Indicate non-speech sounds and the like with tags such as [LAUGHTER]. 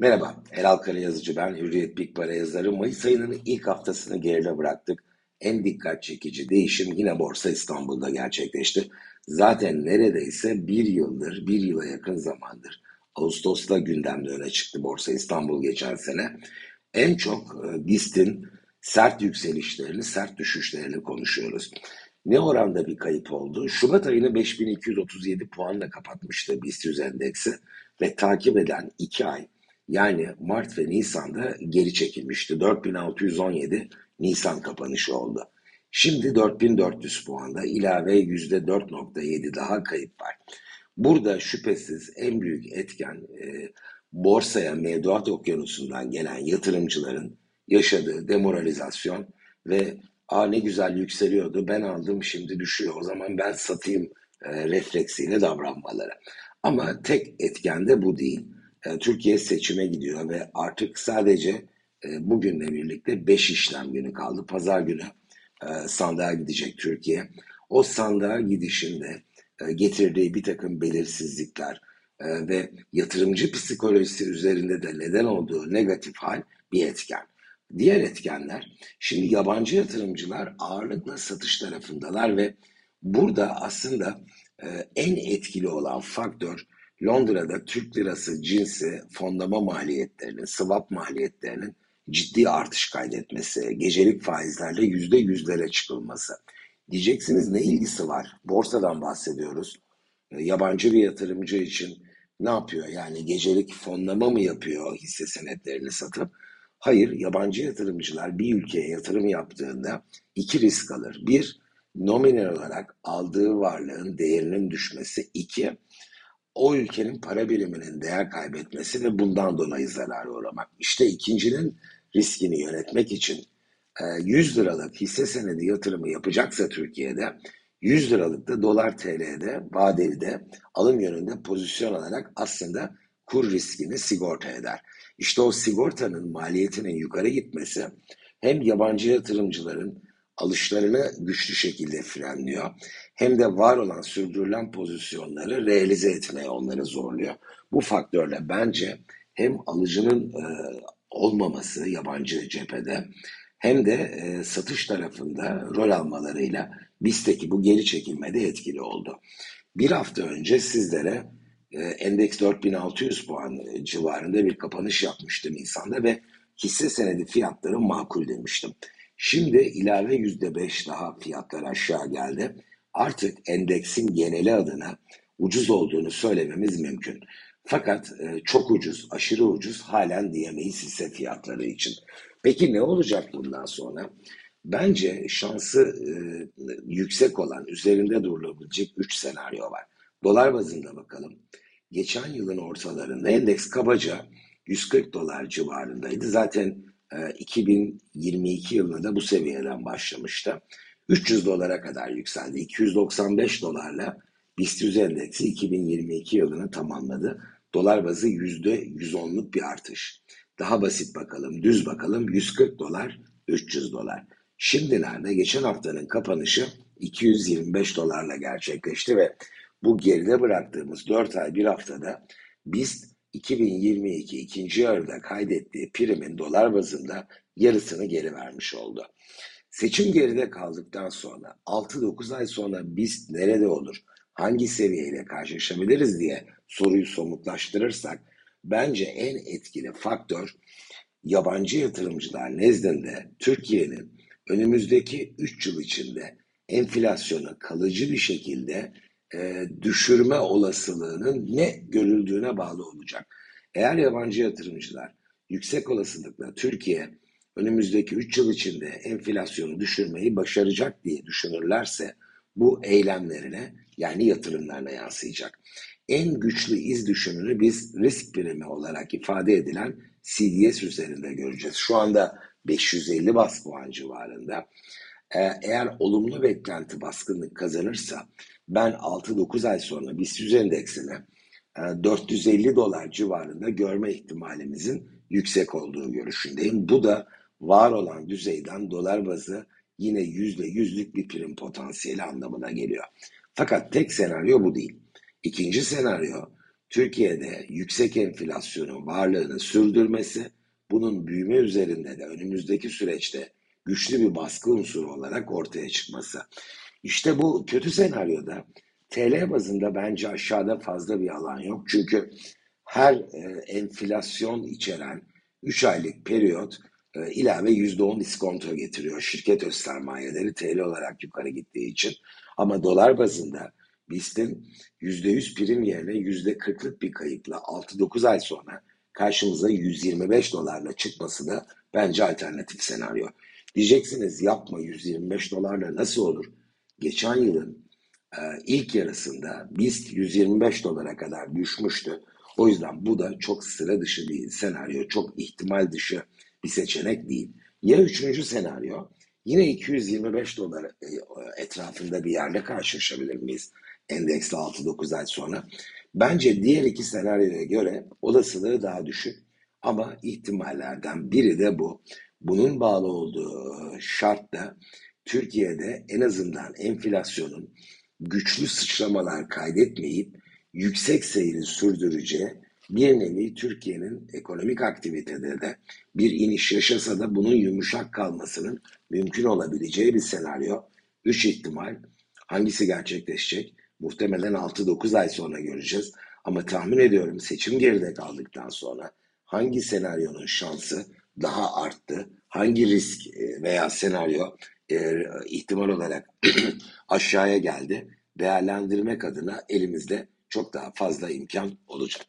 Merhaba, Elal Karayazıcı ben, Hürriyet Big Para yazarı. Mayıs ayının ilk haftasını geride bıraktık. En dikkat çekici değişim yine Borsa İstanbul'da gerçekleşti. Zaten neredeyse bir yıldır, bir yıla yakın zamandır Ağustos'ta gündemde öne çıktı Borsa İstanbul geçen sene. En çok e, BIST'in sert yükselişlerini, sert düşüşlerini konuşuyoruz. Ne oranda bir kayıp oldu? Şubat ayını 5237 puanla kapatmıştı BIST endeksi ve takip eden 2 ay yani Mart ve Nisan'da geri çekilmişti. 4617 Nisan kapanışı oldu. Şimdi 4400 puanda ilave %4.7 daha kayıp var. Burada şüphesiz en büyük etken e, borsaya mevduat okyanusundan gelen yatırımcıların yaşadığı demoralizasyon ve aa ne güzel yükseliyordu ben aldım şimdi düşüyor o zaman ben satayım e, refleksiyle davranmaları. Ama tek etken de bu değil. E, Türkiye seçime gidiyor ve artık sadece e, bugünle birlikte 5 işlem günü kaldı. Pazar günü e, sandığa gidecek Türkiye. O sandığa gidişinde getirdiği bir takım belirsizlikler ve yatırımcı psikolojisi üzerinde de neden olduğu negatif hal bir etken. Diğer etkenler, şimdi yabancı yatırımcılar ağırlıkla satış tarafındalar ve burada aslında en etkili olan faktör Londra'da Türk lirası cinsi fondama maliyetlerinin, swap maliyetlerinin ciddi artış kaydetmesi, gecelik faizlerle yüzde yüzlere çıkılması. Diyeceksiniz ne ilgisi var? Borsadan bahsediyoruz. E, yabancı bir yatırımcı için ne yapıyor? Yani gecelik fonlama mı yapıyor hisse senetlerini satıp? Hayır, yabancı yatırımcılar bir ülkeye yatırım yaptığında iki risk alır. Bir, nominal olarak aldığı varlığın değerinin düşmesi. İki, o ülkenin para biriminin değer kaybetmesi ve bundan dolayı zarar uğramak. İşte ikincinin riskini yönetmek için 100 e, liralık hisse senedi yatırımı yapacaksa Türkiye'de 100 liralık da dolar TL'de vadeli alım yönünde pozisyon alarak aslında kur riskini sigorta eder. İşte o sigortanın maliyetinin yukarı gitmesi hem yabancı yatırımcıların alışlarını güçlü şekilde frenliyor. Hem de var olan sürdürülen pozisyonları realize etmeye onları zorluyor. Bu faktörle bence hem alıcının e, olmaması yabancı cephede hem de e, satış tarafında rol almalarıyla BIST'teki bu geri çekilmede etkili oldu. Bir hafta önce sizlere e, endeks 4600 puan civarında bir kapanış yapmıştım insanda ve hisse senedi fiyatları makul demiştim. Şimdi ilave yüzde beş daha fiyatlar aşağı geldi. Artık endeksin geneli adına ucuz olduğunu söylememiz mümkün. Fakat e, çok ucuz, aşırı ucuz halen diyemeyiz hisse fiyatları için. Peki ne olacak bundan sonra? Bence şansı e, yüksek olan, üzerinde durulabilecek 3 senaryo var. Dolar bazında bakalım. Geçen yılın ortalarında endeks kabaca 140 dolar civarındaydı. Zaten 2022 ee, yılında da bu seviyeden başlamıştı. 300 dolara kadar yükseldi. 295 dolarla BIST endeksi 2022 yılını tamamladı. Dolar bazı %110'luk bir artış. Daha basit bakalım, düz bakalım 140 dolar, 300 dolar. Şimdi nerede? Geçen haftanın kapanışı 225 dolarla gerçekleşti ve bu geride bıraktığımız 4 ay bir haftada BIST 2022 ikinci yarıda kaydettiği primin dolar bazında yarısını geri vermiş oldu. Seçim geride kaldıktan sonra 6-9 ay sonra biz nerede olur, hangi seviyeyle karşılaşabiliriz diye soruyu somutlaştırırsak bence en etkili faktör yabancı yatırımcılar nezdinde Türkiye'nin önümüzdeki 3 yıl içinde enflasyonu kalıcı bir şekilde e, düşürme olasılığının ne görüldüğüne bağlı olacak. Eğer yabancı yatırımcılar yüksek olasılıkla Türkiye önümüzdeki 3 yıl içinde enflasyonu düşürmeyi başaracak diye düşünürlerse bu eylemlerine yani yatırımlarına yansıyacak. En güçlü iz düşününü biz risk primi olarak ifade edilen CDS üzerinde göreceğiz. Şu anda 550 bas puan civarında. Eğer olumlu beklenti baskınlık kazanırsa ben 6-9 ay sonra BIST endeksini 450 e, dolar civarında görme ihtimalimizin yüksek olduğu görüşündeyim. Bu da var olan düzeyden dolar bazı yine yüzde yüzlük bir prim potansiyeli anlamına geliyor. Fakat tek senaryo bu değil. İkinci senaryo Türkiye'de yüksek enflasyonun varlığını sürdürmesi, bunun büyüme üzerinde de önümüzdeki süreçte güçlü bir baskı unsuru olarak ortaya çıkması. İşte bu kötü senaryoda TL bazında bence aşağıda fazla bir alan yok. Çünkü her e, enflasyon içeren 3 aylık periyot e, ilave %10 iskonto getiriyor. Şirket öz sermayeleri TL olarak yukarı gittiği için. Ama dolar bazında BIST'in %100 prim yerine %40'lık bir kayıpla 6-9 ay sonra karşımıza 125 dolarla çıkması da bence alternatif senaryo. Diyeceksiniz yapma 125 dolarla nasıl olur? Geçen yılın e, ilk yarısında BIST 125 dolara kadar düşmüştü. O yüzden bu da çok sıra dışı bir senaryo, çok ihtimal dışı bir seçenek değil. Ya üçüncü senaryo, yine 225 dolar e, etrafında bir yerde karşılaşabilir miyiz? Endeksle 6-9 ay sonra. Bence diğer iki senaryoya göre olasılığı daha düşük. Ama ihtimallerden biri de bu. Bunun bağlı olduğu şart da Türkiye'de en azından enflasyonun güçlü sıçramalar kaydetmeyip yüksek seyri sürdüreceği bir nevi Türkiye'nin ekonomik aktivitede de bir iniş yaşasa da bunun yumuşak kalmasının mümkün olabileceği bir senaryo. Üç ihtimal. Hangisi gerçekleşecek? Muhtemelen 6-9 ay sonra göreceğiz. Ama tahmin ediyorum seçim geride kaldıktan sonra hangi senaryonun şansı daha arttı, hangi risk e, veya senaryo e, ihtimal olarak [CLEARS THROAT] aşağıya geldi değerlendirmek adına elimizde çok daha fazla imkan olacak.